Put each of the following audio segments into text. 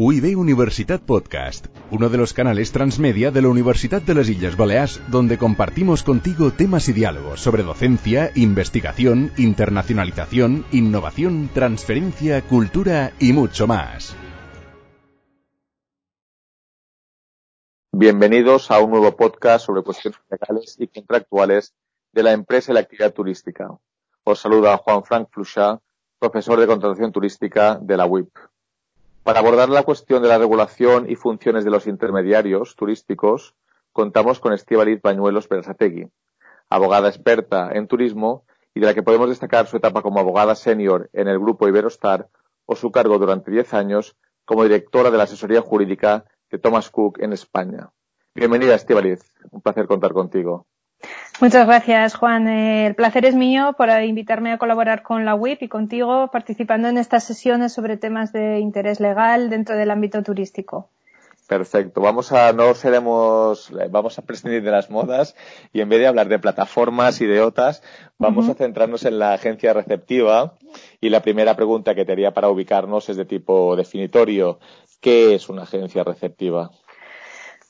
UIB Universitat Podcast, uno de los canales transmedia de la Universidad de las Islas Baleares, donde compartimos contigo temas y diálogos sobre docencia, investigación, internacionalización, innovación, transferencia, cultura y mucho más. Bienvenidos a un nuevo podcast sobre cuestiones legales y contractuales de la empresa y la actividad turística. Os saluda Juan Frank Fluchá, profesor de contratación turística de la UIP. Para abordar la cuestión de la regulación y funciones de los intermediarios turísticos, contamos con Estíbaliz Bañuelos Berasategui, abogada experta en turismo y de la que podemos destacar su etapa como abogada senior en el grupo Iberostar o su cargo durante 10 años como directora de la asesoría jurídica de Thomas Cook en España. Bienvenida, Estíbaliz. Un placer contar contigo. Muchas gracias, Juan. Eh, el placer es mío por invitarme a colaborar con la WIP y contigo participando en estas sesiones sobre temas de interés legal dentro del ámbito turístico. Perfecto. Vamos a, no seremos, vamos a prescindir de las modas y en vez de hablar de plataformas y de otras, vamos a centrarnos en la agencia receptiva. Y la primera pregunta que te haría para ubicarnos es de tipo definitorio. ¿Qué es una agencia receptiva?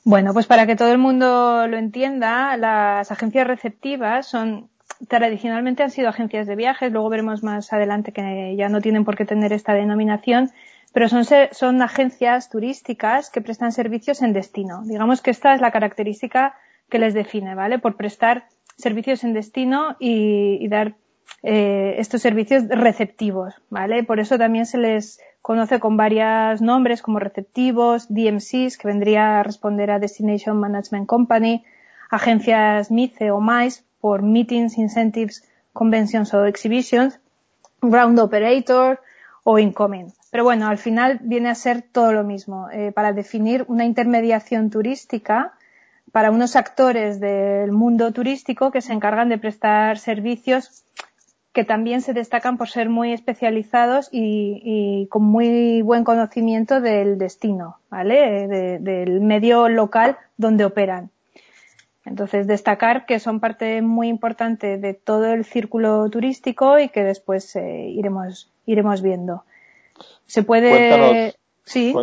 Bueno, pues para que todo el mundo lo entienda, las agencias receptivas son tradicionalmente han sido agencias de viajes, luego veremos más adelante que ya no tienen por qué tener esta denominación, pero son, son agencias turísticas que prestan servicios en destino. Digamos que esta es la característica que les define, ¿vale? Por prestar servicios en destino y, dar eh, estos servicios receptivos, ¿vale? Por eso también se les conoce con varios nombres como receptivos, DMCs, que vendría a responder a Destination Management Company, agencias MICE o MICE por Meetings, Incentives, Conventions o Exhibitions, Ground Operator o Incoming. Pero bueno, al final viene a ser todo lo mismo. Eh, para definir una intermediación turística para unos actores del mundo turístico que se encargan de prestar servicios que también se destacan por ser muy especializados y, con muy buen conocimiento del destino, ¿vale? del medio local donde operan. Entonces, destacar que son parte muy importante de todo el círculo turístico y que después eh, iremos, iremos viendo. Se puede.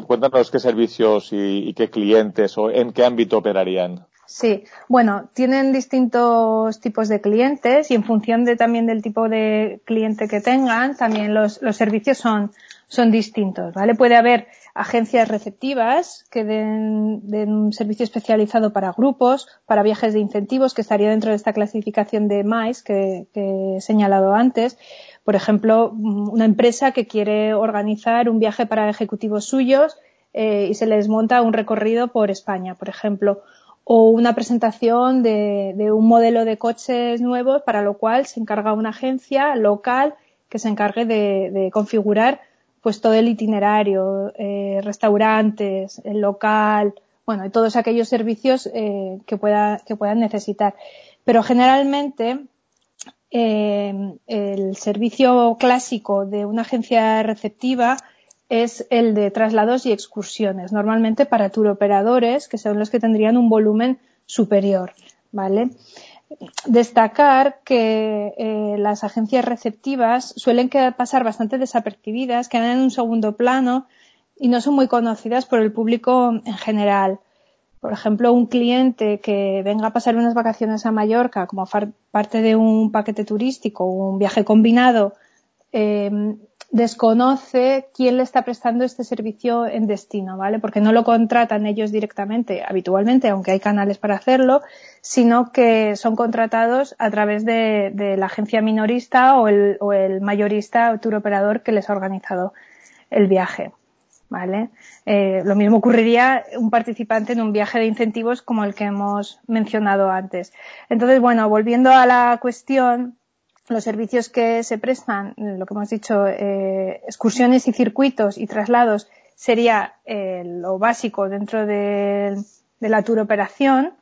Cuéntanos, qué servicios y qué clientes o en qué ámbito operarían. Sí, bueno, tienen distintos tipos de clientes y en función de también del tipo de cliente que tengan, también los, los servicios son, son distintos, ¿vale? Puede haber agencias receptivas que den, den, un servicio especializado para grupos, para viajes de incentivos, que estaría dentro de esta clasificación de MICE que, que he señalado antes. Por ejemplo, una empresa que quiere organizar un viaje para ejecutivos suyos eh, y se les monta un recorrido por España, por ejemplo o una presentación de, un modelo de coches nuevos para lo cual se encarga una agencia local que se encargue de, configurar pues todo el itinerario, eh, restaurantes, el local, bueno, y todos aquellos servicios eh, que, pueda, que puedan necesitar. Pero generalmente eh, el servicio clásico de una agencia receptiva es el de traslados y excursiones, normalmente para turoperadores, que son los que tendrían un volumen superior, ¿vale? Destacar que eh, las agencias receptivas suelen pasar bastante desapercibidas, quedan en un segundo plano y no son muy conocidas por el público en general. Por ejemplo, un cliente que venga a pasar unas vacaciones a Mallorca como parte de un paquete turístico o un viaje combinado, eh, desconoce quién le está prestando este servicio en destino, ¿vale? Porque no lo contratan ellos directamente, habitualmente, aunque hay canales para hacerlo, sino que son contratados a través de, la agencia minorista o el, mayorista o tour operador que les ha organizado el viaje. ¿Vale? Eh, lo mismo ocurriría un participante en un viaje de incentivos como el que hemos mencionado antes. Entonces, bueno, volviendo a la cuestión, los servicios que se prestan, lo que hemos dicho, eh, excursiones y circuitos y traslados sería eh, lo básico dentro de, la tour operación,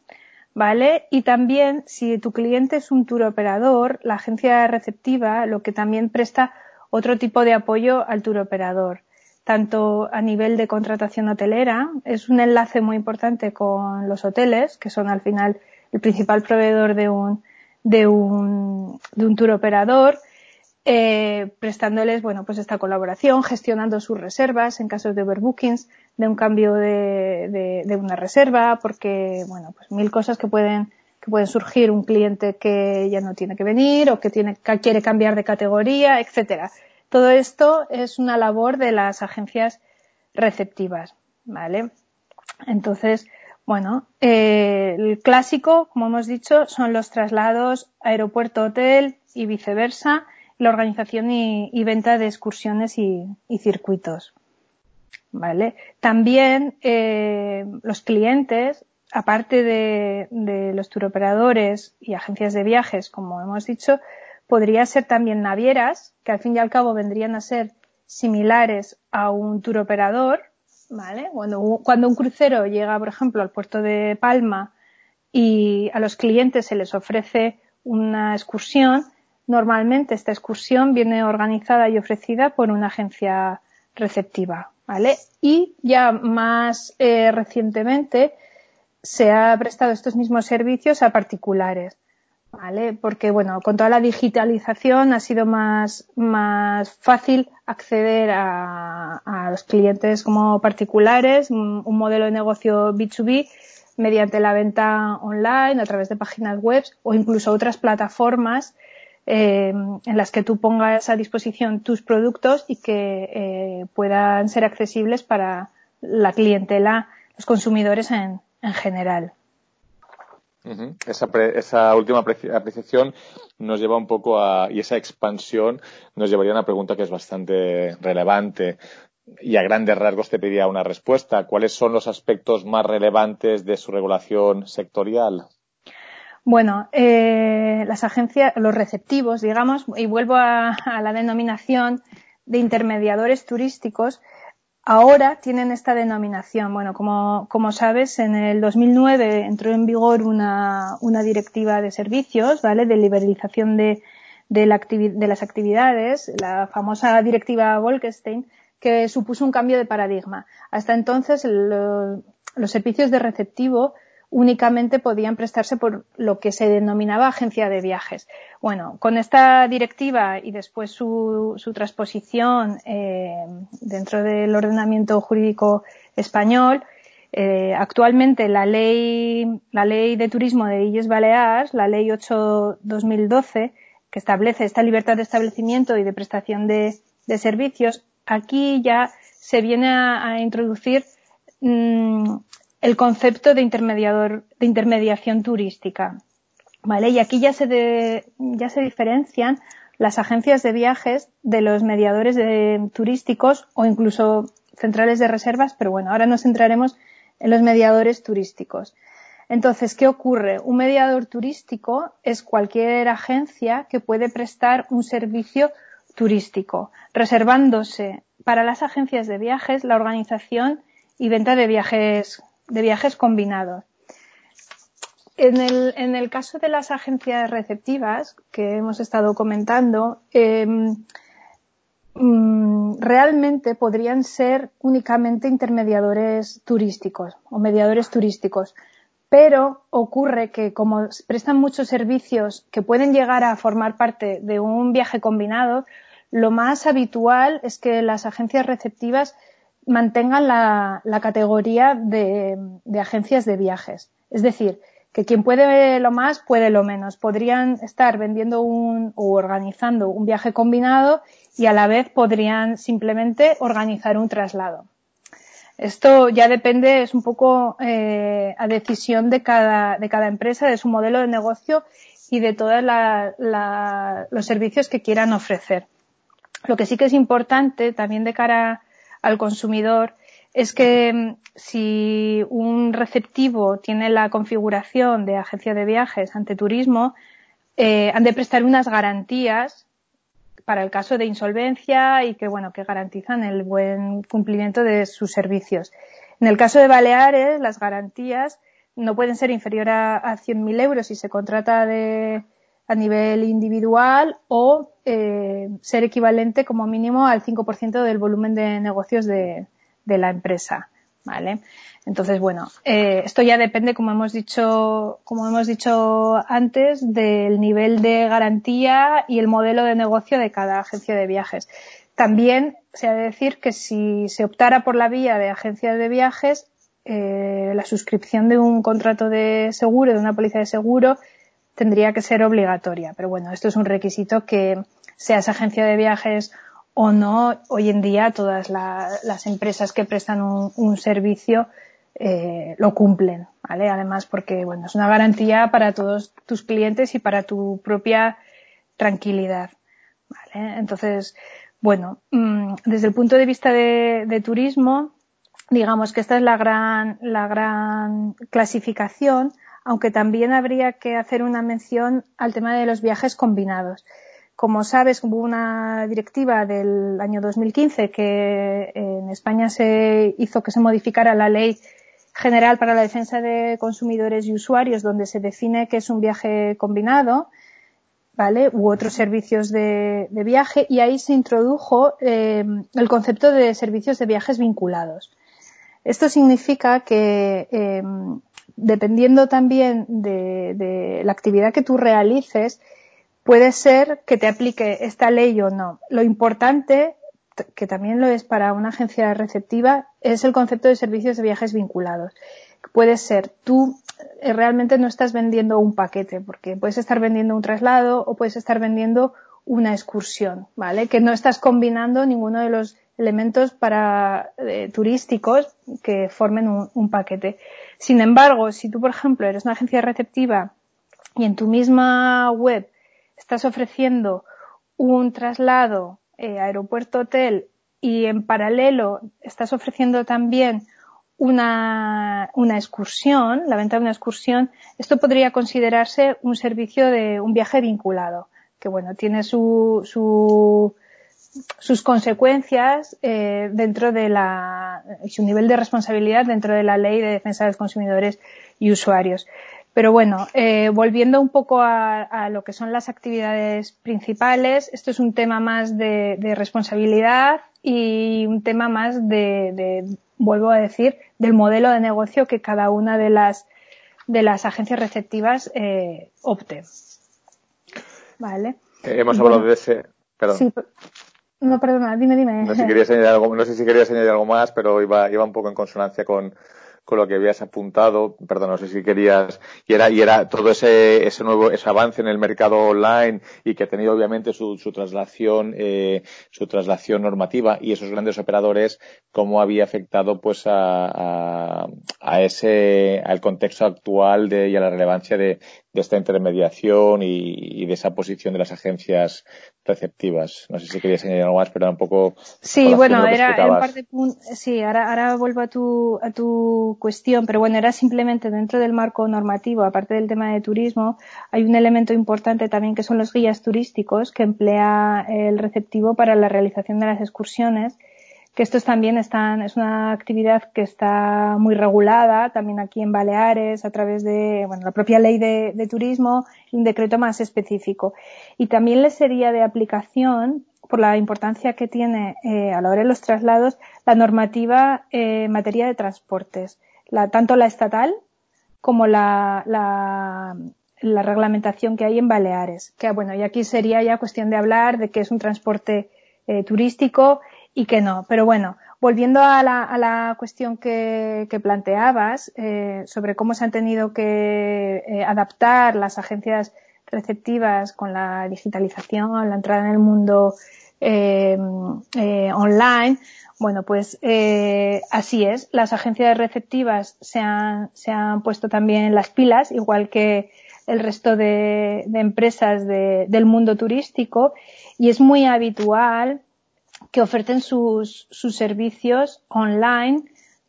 ¿vale? Y también, si tu cliente es un tour operador, la agencia receptiva lo que también presta otro tipo de apoyo al tour operador, tanto a nivel de contratación hotelera, es un enlace muy importante con los hoteles, que son al final el principal proveedor de un, de un, de un tour operador eh, prestándoles, bueno, pues esta colaboración, gestionando sus reservas en casos de overbookings, de un cambio de, de, una reserva, porque, bueno, pues mil cosas que pueden, que pueden surgir un cliente que ya no tiene que venir o que tiene, que quiere cambiar de categoría, etcétera. Todo esto es una labor de las agencias receptivas, ¿vale? Entonces, bueno, eh, el clásico, como hemos dicho, son los traslados aeropuerto-hotel y viceversa, la organización y, venta de excursiones y, circuitos. ¿Vale? También eh, los clientes, aparte de, de los turoperadores y agencias de viajes, como hemos dicho, podría ser también navieras, que al fin y al cabo vendrían a ser similares a un turoperador, ¿vale? Cuando, cuando un crucero llega, por ejemplo, al puerto de Palma y a los clientes se les ofrece una excursión, normalmente esta excursión viene organizada y ofrecida por una agencia receptiva, ¿vale? Y ya más eh, recientemente se ha prestado estos mismos servicios a particulares. ¿Vale? Porque, bueno, con toda la digitalización ha sido más, más fácil acceder a, a los clientes como particulares, un, modelo de negocio B2B mediante la venta online a través de páginas web o incluso otras plataformas eh, en las que tú pongas a disposición tus productos y que eh, puedan ser accesibles para la clientela, los consumidores en, en general esa, esa, última apreciación nos lleva un poco a, y esa expansión nos llevaría a una pregunta que es bastante relevante y a grandes rasgos te pediría una respuesta. ¿Cuáles son los aspectos más relevantes de su regulación sectorial? Bueno, eh, las agencias, los receptivos, digamos, y vuelvo a la denominación de intermediadores turísticos, ahora tienen esta denominación. Bueno, como, sabes, en el 2009 entró en vigor una, una directiva de servicios, ¿vale? De liberalización de, de, las actividades, la famosa directiva Bolkestein, que supuso un cambio de paradigma. Hasta entonces, los servicios de receptivo únicamente podían prestarse por lo que se denominaba agencia de viajes. Bueno, con esta directiva y después su, su transposición eh, dentro del ordenamiento jurídico español, eh, actualmente la ley, la ley de turismo de Illes Baleares, la ley 8-2012, que establece esta libertad de establecimiento y de prestación de, servicios, aquí ya se viene a, introducir mmm, el concepto de intermediador, de intermediación turística. ¿Vale? Y aquí ya se, ya se diferencian las agencias de viajes de los mediadores turísticos o incluso centrales de reservas, pero bueno, ahora nos centraremos en los mediadores turísticos. Entonces, ¿qué ocurre? Un mediador turístico es cualquier agencia que puede prestar un servicio turístico, reservándose para las agencias de viajes la organización y venta de viajes de viajes combinados. En el, en el caso de las agencias receptivas que hemos estado comentando, em, mm, realmente podrían ser únicamente intermediadores turísticos o mediadores turísticos. Pero ocurre que como prestan muchos servicios que pueden llegar a formar parte de un viaje combinado, lo más habitual es que las agencias receptivas mantengan la, categoría de, agencias de viajes. Es decir, que quien puede lo más puede lo menos. Podrían estar vendiendo un o organizando un viaje combinado y a la vez podrían simplemente organizar un traslado. Esto ya depende, es un poco eh, a decisión de cada, de cada empresa, de su modelo de negocio y de todos los servicios que quieran ofrecer. Lo que sí que es importante también de cara al consumidor es que mm, si un receptivo tiene la configuración de agencia de viajes ante turismo, eh, han de prestar unas garantías para el caso de insolvencia y que bueno que garantizan el buen cumplimiento de sus servicios. En el caso de Baleares, las garantías no pueden ser inferior a, a 100.000 euros si se contrata de, a nivel individual o eh, ser equivalente como mínimo al 5% del volumen de negocios de, la empresa. ¿vale? Entonces, bueno, eh, esto ya depende, como hemos dicho, como hemos dicho antes, del nivel de garantía y el modelo de negocio de cada agencia de viajes. También se ha de decir que si se optara por la vía de agencias de viajes, eh, la suscripción de un contrato de seguro, de una póliza de seguro, tendría que ser obligatoria. Pero bueno, esto es un requisito que seas agencia de viajes o no, hoy en día todas las empresas que prestan un, servicio eh, lo cumplen, ¿vale? Además porque, bueno, es una garantía para todos tus clientes y para tu propia tranquilidad, ¿vale? Entonces, bueno, mm, desde el punto de vista de, turismo, digamos que esta es la gran, la gran clasificación, aunque también habría que hacer una mención al tema de los viajes combinados. Como sabes, hubo una directiva del año 2015 que en España se hizo que se modificara la ley general para la defensa de consumidores y usuarios, donde se define que es un viaje combinado, ¿vale? U otros servicios de, viaje, y ahí se introdujo eh, el concepto de servicios de viajes vinculados. Esto significa que, eh, dependiendo también de la actividad que tú realices, puede ser que te aplique esta ley o no. Lo importante, que también lo es para una agencia receptiva, es el concepto de servicios de viajes vinculados. Puede ser, tú eh, realmente no estás vendiendo un paquete, porque puedes estar vendiendo un traslado o puedes estar vendiendo una excursión, ¿vale? Que no estás combinando ninguno de los elementos para eh, turísticos que formen un, un, paquete. Sin embargo, si tú, por ejemplo, eres una agencia receptiva y en tu misma web estás ofreciendo un traslado eh, aeropuerto-hotel y en paralelo estás ofreciendo también una, una, excursión, la venta de una excursión, esto podría considerarse un servicio de un viaje vinculado, que bueno, tiene su, su, sus consecuencias eh, dentro de la, su nivel de responsabilidad dentro de la ley de defensa de los consumidores y usuarios. Pero bueno, eh, volviendo un poco a, lo que son las actividades principales, esto es un tema más de, responsabilidad y un tema más de, vuelvo a decir, del modelo de negocio que cada una de las de las agencias receptivas eh, opte. Vale. Eh, hemos hablado de ese. Perdón. No, perdona, dime, dime. No sé, si querías añadir algo, no sé si querías añadir algo más, pero iba, iba un poco en consonancia con, con lo que habías apuntado, perdón, no sé si querías, y era, y era todo ese, ese nuevo, ese avance en el mercado online y que ha tenido obviamente su, su traslación, eh, su traslación normativa y esos grandes operadores, cómo había afectado pues a, a, a ese, al contexto actual de, y a la relevancia de, de esta intermediación y, de esa posición de las agencias receptivas. No sé si querías añadir algo más, pero era un poco. Sí, bueno, era, en parte. Sí, ahora, ahora vuelvo a tu, a tu cuestión, pero bueno, era simplemente dentro del marco normativo, aparte del tema de turismo, hay un elemento importante también que son los guías turísticos que emplea el receptivo para la realización de las excursiones que estos también están, es una actividad que está muy regulada también aquí en Baleares a través de, bueno, la propia ley de, turismo un decreto más específico. Y también le sería de aplicación por la importancia que tiene eh, a la hora de los traslados la normativa eh, en materia de transportes, la, tanto la estatal como la, la, la reglamentación que hay en Baleares. Que bueno, y aquí sería ya cuestión de hablar de que es un transporte eh, turístico y que no. Pero bueno, volviendo a la, a la cuestión que, que planteabas eh, sobre cómo se han tenido que eh, adaptar las agencias receptivas con la digitalización, la entrada en el mundo eh, online, bueno, pues así es. Las agencias receptivas se han, se han puesto también las pilas, igual que el resto de, de empresas de, del mundo turístico, y es muy habitual que oferten sus, sus servicios online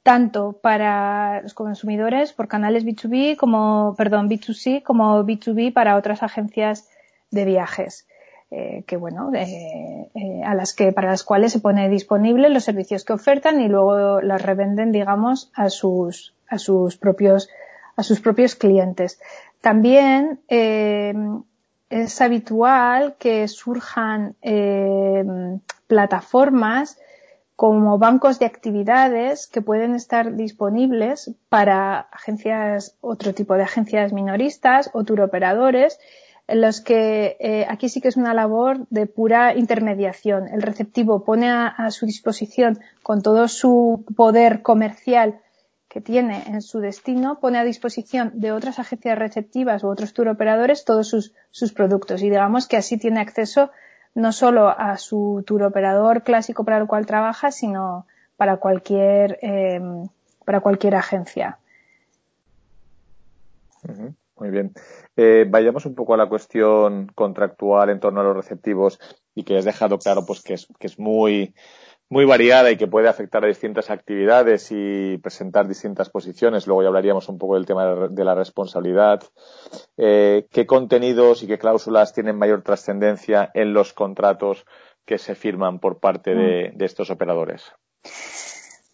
tanto para los consumidores por canales B2B como, perdón, B2C como B2B para otras agencias de viajes. Eh, que bueno, eh, eh, a las que, para las cuales se pone disponible los servicios que ofertan y luego las revenden, digamos, a sus, a sus propios, a sus propios clientes. También, es habitual que surjan plataformas como bancos de actividades que pueden estar disponibles para agencias, otro tipo de agencias minoristas o turoperadores, en los que eh, aquí sí que es una labor de pura intermediación. El receptivo pone a, su disposición, con todo su poder comercial que tiene en su destino, pone a disposición de otras agencias receptivas u otros turoperadores todos sus, sus productos y digamos que así tiene acceso no solo a su tour operador clásico para el cual trabaja, sino para cualquier, eh, para cualquier agencia. Muy bien. Eh, vayamos un poco a la cuestión contractual en torno a los receptivos y que has dejado claro pues que es, que es muy, muy variada y que puede afectar a distintas actividades y presentar distintas posiciones. Luego ya hablaríamos un poco del tema de la responsabilidad. Eh, ¿Qué contenidos y qué cláusulas tienen mayor trascendencia en los contratos que se firman por parte de, mm. estos operadores?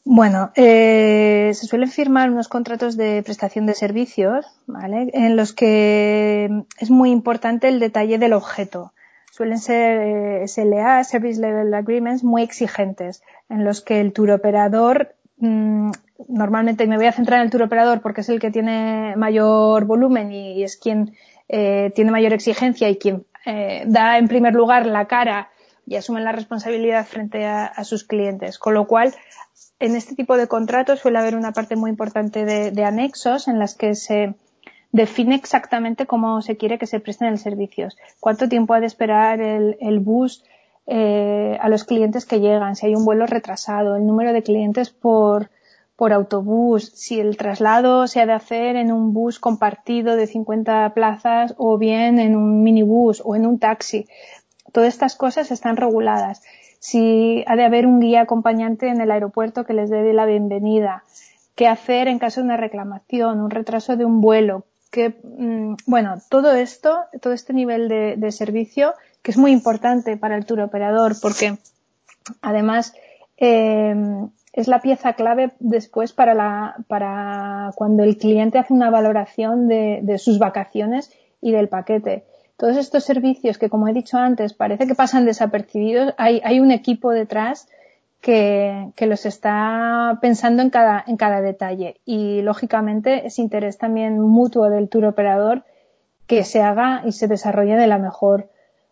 Bueno, eh, se suelen firmar unos contratos de prestación de servicios, ¿vale? En los que es muy importante el detalle del objeto suelen ser eh, SLA, Service Level Agreements, muy exigentes, en los que el tour operador, mm, normalmente me voy a centrar en el tour operador porque es el que tiene mayor volumen y, es quien eh, tiene mayor exigencia y quien eh, da en primer lugar la cara y asume la responsabilidad frente a, sus clientes. Con lo cual, en este tipo de contratos suele haber una parte muy importante de anexos en las que se define exactamente cómo se quiere que se presten el servicios, cuánto tiempo ha de esperar el, bus eh, a los clientes que llegan, si hay un vuelo retrasado, el número de clientes por, por autobús, si el traslado se ha de hacer en un bus compartido de 50 plazas o bien en un minibús o en un taxi. Todas estas cosas están reguladas. Si ha de haber un guía acompañante en el aeropuerto que les dé la bienvenida. ¿Qué hacer en caso de una reclamación, un retraso de un vuelo? Que, mm, bueno, todo esto, todo este nivel de, servicio, que es muy importante para el tour operador, porque además eh, es la pieza clave después para, la, para cuando el cliente hace una valoración de, de sus vacaciones y del paquete. Todos estos servicios que, como he dicho antes, parece que pasan desapercibidos, hay, hay un equipo detrás que, los está pensando en cada, en cada detalle. Y lógicamente es interés también mutuo del tour operador que se haga y se desarrolle de la mejor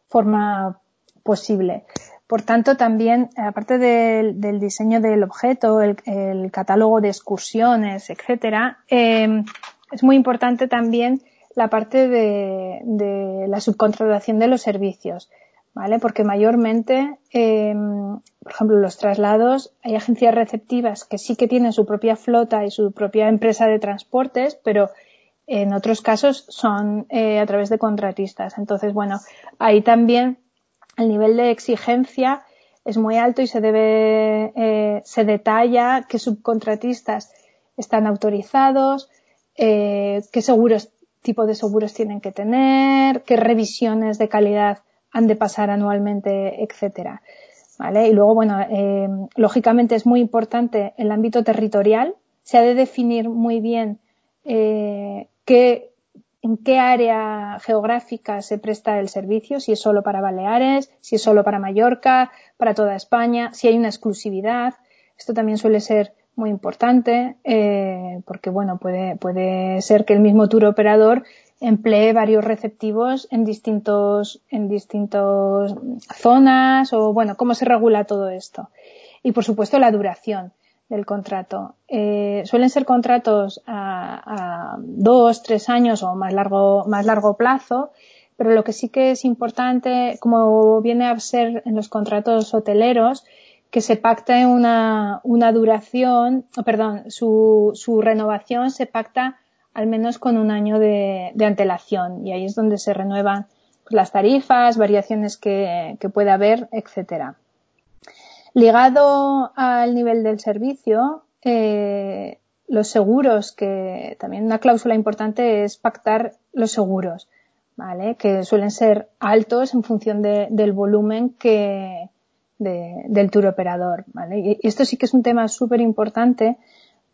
forma posible. Por tanto, también, aparte del, diseño del objeto, el, catálogo de excursiones, etcétera, em, es muy importante también la parte de, de la subcontratación de los servicios. ¿vale? Porque mayormente, em, por ejemplo, los traslados, hay agencias receptivas que sí que tienen su propia flota y su propia empresa de transportes, pero en otros casos son eh, a través de contratistas. Entonces, bueno, ahí también el nivel de exigencia es muy alto y se debe, eh, se detalla qué subcontratistas están autorizados, eh, qué seguros, tipo de seguros tienen que tener, qué revisiones de calidad han de pasar anualmente, etcétera. ¿Vale? Y luego, bueno, eh, lógicamente es muy importante el ámbito territorial. Se ha de definir muy bien eh, qué, en qué área geográfica se presta el servicio, si es solo para Baleares, si es solo para Mallorca, para toda España, si hay una exclusividad. Esto también suele ser muy importante eh, porque, bueno, puede, puede ser que el mismo tour operador emplee varios receptivos en distintos, en distintos zonas o bueno, cómo se regula todo esto. Y por supuesto la duración del contrato. Eh, suelen ser contratos a, a, dos, tres años o más largo, más largo plazo, pero lo que sí que es importante, como viene a ser en los contratos hoteleros, que se pacte una, una duración, perdón, su, su renovación se pacta al menos con un año de, antelación y ahí es donde se renuevan las tarifas, variaciones que, que pueda haber, etcétera. Ligado al nivel del servicio, eh, los seguros, que también una cláusula importante es pactar los seguros, ¿vale? Que suelen ser altos en función del volumen que, del tour operador, ¿vale? Y esto sí que es un tema súper importante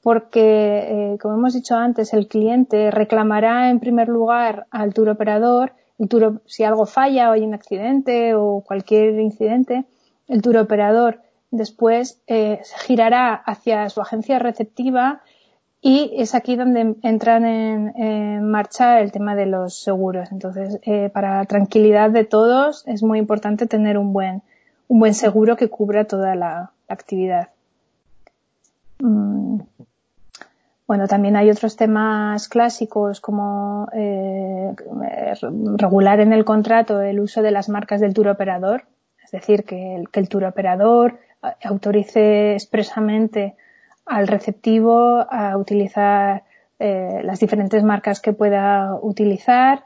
porque, eh, como hemos dicho antes, el cliente reclamará en primer lugar al tour operador, el si algo falla o hay un accidente o cualquier incidente, el tour operador después eh, girará hacia su agencia receptiva y es aquí donde entran en, marcha el tema de los seguros. Entonces, eh, para la tranquilidad de todos, es muy importante tener un buen, un buen seguro que cubra toda la, actividad. Mm. Bueno, también hay otros temas clásicos como eh, regular en el contrato el uso de las marcas del tour operador, es decir, que el, que tour operador autorice expresamente al receptivo a utilizar eh, las diferentes marcas que pueda utilizar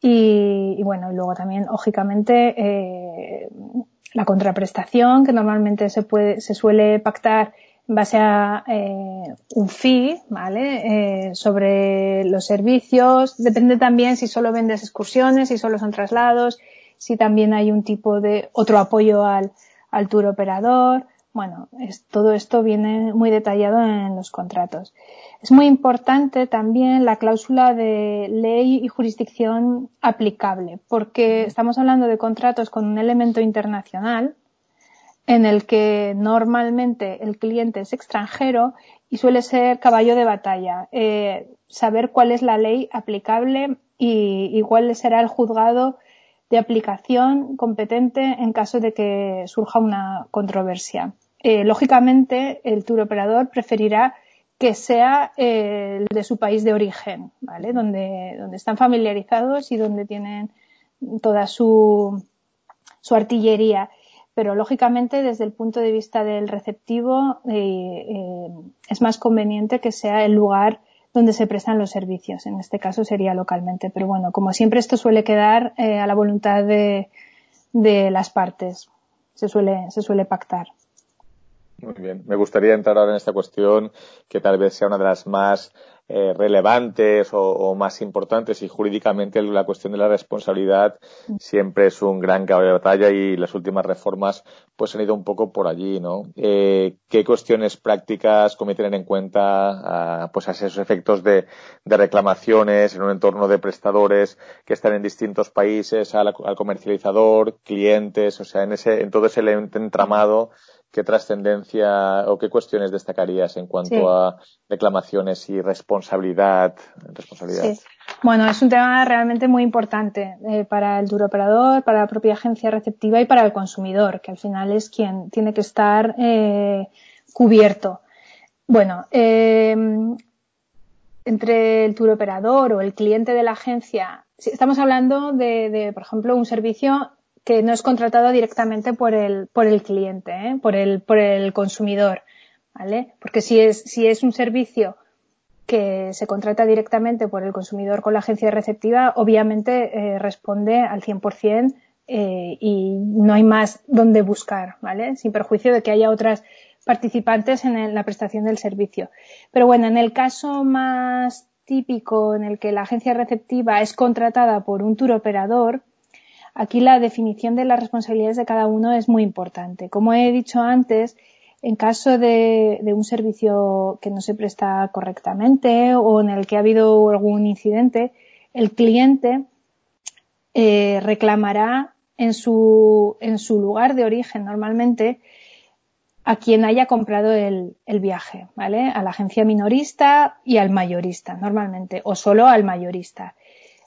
y, bueno, luego también, lógicamente, eh, la contraprestación que normalmente se puede, se suele pactar base a eh, un fee, ¿vale? sobre los servicios. Depende también si solo vendes excursiones, si solo son traslados, si también hay un tipo de otro apoyo al, al tour operador. Bueno, es, todo esto viene muy detallado en los contratos. Es muy importante también la cláusula de ley y jurisdicción aplicable, porque estamos hablando de contratos con un elemento internacional en el que normalmente el cliente es extranjero y suele ser caballo de batalla. Eh, saber cuál es la ley aplicable y, y cuál será el juzgado de aplicación competente en caso de que surja una controversia. Eh, lógicamente, el tour operador preferirá que sea eh, el de su país de origen, ¿vale? Donde, donde están familiarizados y donde tienen toda su, su artillería. Pero lógicamente, desde el punto de vista del receptivo, eh, es más conveniente que sea el lugar donde se prestan los servicios. En este caso sería localmente. Pero bueno, como siempre, esto suele quedar a la voluntad de, de las partes. Se suele, se suele pactar. Muy bien. Me gustaría entrar ahora en esta cuestión que tal vez sea una de las más eh, relevantes o, más importantes y jurídicamente la cuestión de la responsabilidad siempre es un gran caballo de batalla y las últimas reformas pues han ido un poco por allí, ¿no? Eh, ¿Qué cuestiones prácticas cometen en cuenta a, pues a esos efectos de, de, reclamaciones en un entorno de prestadores que están en distintos países al, al comercializador, clientes, o sea, en ese en todo ese entramado ¿qué trascendencia o qué cuestiones destacarías en cuanto a reclamaciones y responsabilidad? responsabilidad? Sí. Bueno, es un tema realmente muy importante eh, para el duro operador, para la propia agencia receptiva y para el consumidor, que al final es quien tiene que estar eh, cubierto. Bueno, eh, entre el tour operador o el cliente de la agencia, estamos hablando de, de, por ejemplo, un servicio que no es contratado directamente por el, por el cliente, ¿eh? por, el, por el consumidor, ¿vale? Porque si es, si es un servicio que se contrata directamente por el consumidor con la agencia receptiva, obviamente eh, responde al 100% eh, y no hay más donde buscar, ¿vale? Sin perjuicio de que haya otras participantes en la prestación del servicio. Pero bueno, en el caso más típico en el que la agencia receptiva es contratada por un tour operador, Aquí la definición de las responsabilidades de cada uno es muy importante. Como he dicho antes, en caso de, un servicio que no se presta correctamente o en el que ha habido algún incidente, el cliente eh, reclamará en su, lugar de origen normalmente a quien haya comprado el, el, viaje, ¿vale? A la agencia minorista y al mayorista, normalmente, o solo al mayorista.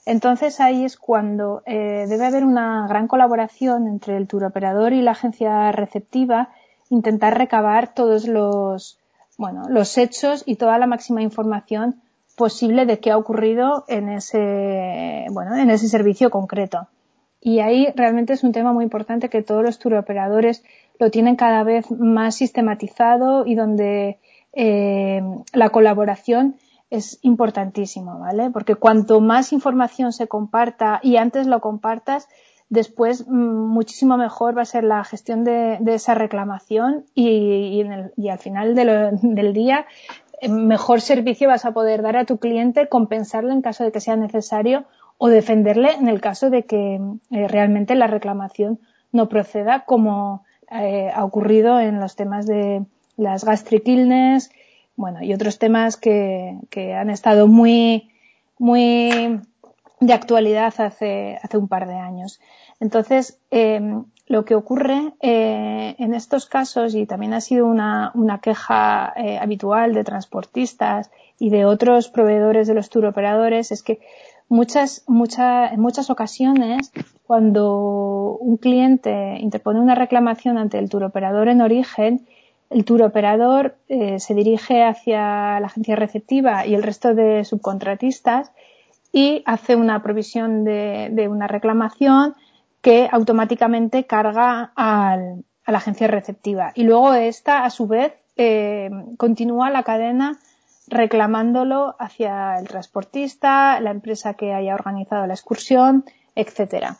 Entonces ahí es cuando eh, debe haber una gran colaboración entre el tour operador y la agencia receptiva, intentar recabar todos los, bueno, los hechos y toda la máxima información posible de qué ha ocurrido en ese, bueno, en ese servicio concreto. Y ahí realmente es un tema muy importante que todos los tour operadores lo tienen cada vez más sistematizado y donde eh, la colaboración es importantísimo, ¿vale? Porque cuanto más información se comparta y antes lo compartas, después mm, muchísimo mejor va a ser la gestión de, esa reclamación y, al final del día eh, mejor servicio vas a poder dar a tu cliente, compensarlo en caso de que sea necesario o defenderle en el caso de que eh, realmente la reclamación no proceda como eh, ha ocurrido en los temas de las gastric illness, bueno, y otros temas que, que han estado muy, muy de actualidad hace, hace un par de años. Entonces, eh, lo que ocurre eh, en estos casos, y también ha sido una, queja eh, habitual de transportistas y de otros proveedores de los turoperadores, es que muchas, muchas, en muchas ocasiones, cuando un cliente interpone una reclamación ante el turoperador en origen, el turoperador eh, se dirige hacia la agencia receptiva y el resto de subcontratistas y hace una provisión de, una reclamación que automáticamente carga a la agencia receptiva. Y luego esta, a su vez, eh, continúa la cadena reclamándolo hacia el transportista, la empresa que haya organizado la excursión, etcétera.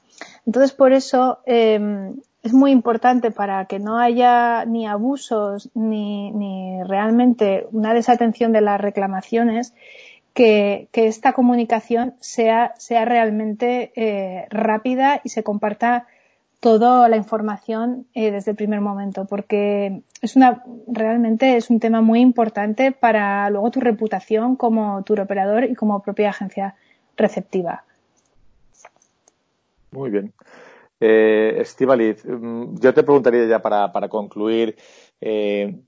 Entonces, por eso eh, es muy importante para que no haya ni abusos ni, ni realmente una desatención de las reclamaciones que, esta comunicación sea, sea realmente eh, rápida y se comparta toda la información eh, desde el primer momento, porque es una, realmente es un tema muy importante para luego tu reputación como tour operador y como propia agencia receptiva. Muy bien. Eh, Estivaliz, mm, yo te preguntaría ya para, para concluir, eh,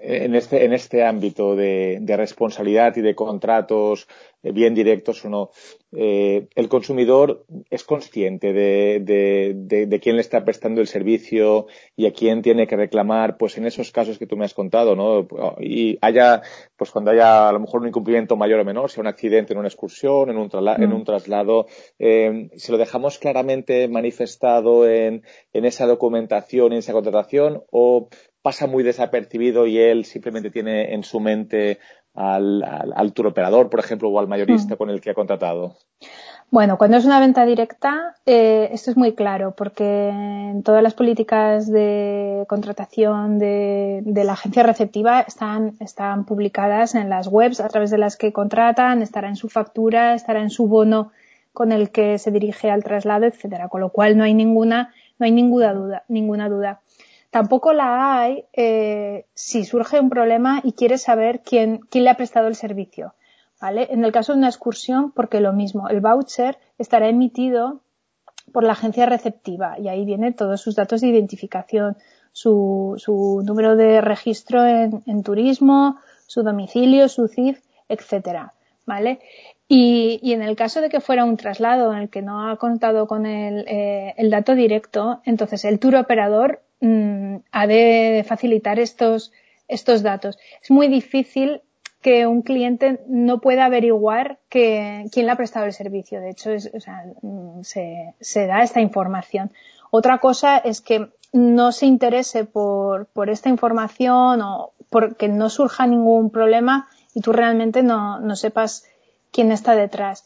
en este, en este ámbito de, responsabilidad y de contratos eh, bien directos o no, eh, el consumidor es consciente de, de, quién le está prestando el servicio y a quién tiene que reclamar, pues en esos casos que tú me has contado, ¿no? Y haya, pues cuando haya a lo mejor un incumplimiento mayor o menor, sea un accidente en una excursión, en un, en un mm. traslado, eh, se lo dejamos claramente manifestado en, en esa documentación, en esa contratación, o pasa muy desapercibido y él simplemente tiene en su mente al, al, operador, por ejemplo, o al mayorista hmm. con el que ha contratado? Bueno, cuando es una venta directa, eh, esto es muy claro, porque en todas las políticas de contratación de, de, la agencia receptiva están, están publicadas en las webs a través de las que contratan, estará en su factura, estará en su bono con el que se dirige al traslado, etcétera. Con lo cual no hay ninguna, no hay ninguna duda, ninguna duda. Tampoco la hay eh, si surge un problema y quieres saber quién, quién le ha prestado el servicio. ¿vale? En el caso de una excursión, porque lo mismo, el voucher estará emitido por la agencia receptiva y ahí vienen todos sus datos de identificación, su, su número de registro en, en, turismo, su domicilio, su CIF, etcétera, ¿vale? Y, y, en el caso de que fuera un traslado en el que no ha contado con el, eh, el dato directo, entonces el tour operador Mm, ha de facilitar estos, estos datos. Es muy difícil que un cliente no pueda averiguar que, quién le ha prestado el servicio. De hecho, mm, se, da esta información. Otra cosa es que no se interese por, por esta información o porque no surja ningún problema y tú realmente no, no sepas quién está detrás.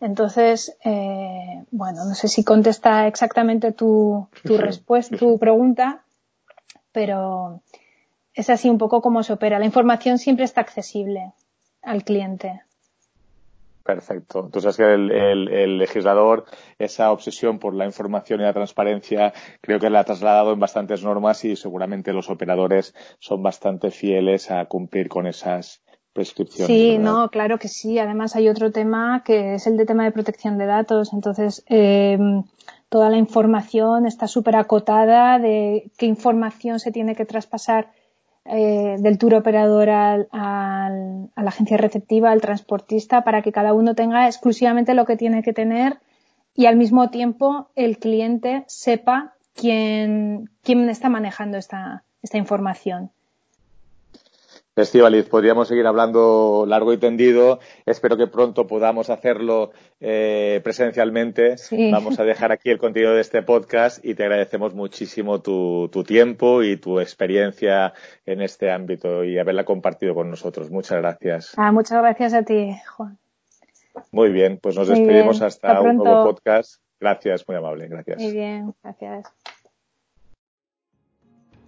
Entonces, eh, bueno, no sé si contesta exactamente tu, tu respuesta, tu pregunta, pero es así un poco como se opera. La información siempre está accesible al cliente. Perfecto. Entonces, que el, el, legislador, esa obsesión por la información y la transparencia, creo que la ha trasladado en bastantes normas y seguramente los operadores son bastante fieles a cumplir con esas, Sí, no, claro que sí. Además hay otro tema que es el de tema de protección de datos. Entonces, eh, toda la información está súper acotada de qué información se tiene que traspasar eh, del tour operador al, a la agencia receptiva, al transportista, para que cada uno tenga exclusivamente lo que tiene que tener y al mismo tiempo el cliente sepa quién, quién está manejando esta, esta información. Estivaliz, podríamos seguir hablando largo y tendido. Espero que pronto podamos hacerlo eh, presencialmente. Vamos a dejar aquí el contenido de este podcast y te agradecemos muchísimo tu, tiempo y tu experiencia en este ámbito y haberla compartido con nosotros. Muchas gracias. Ah, muchas gracias a ti, Juan. Muy bien, pues nos despedimos hasta un nuevo podcast. Gracias, muy amable. Gracias. Muy bien, gracias.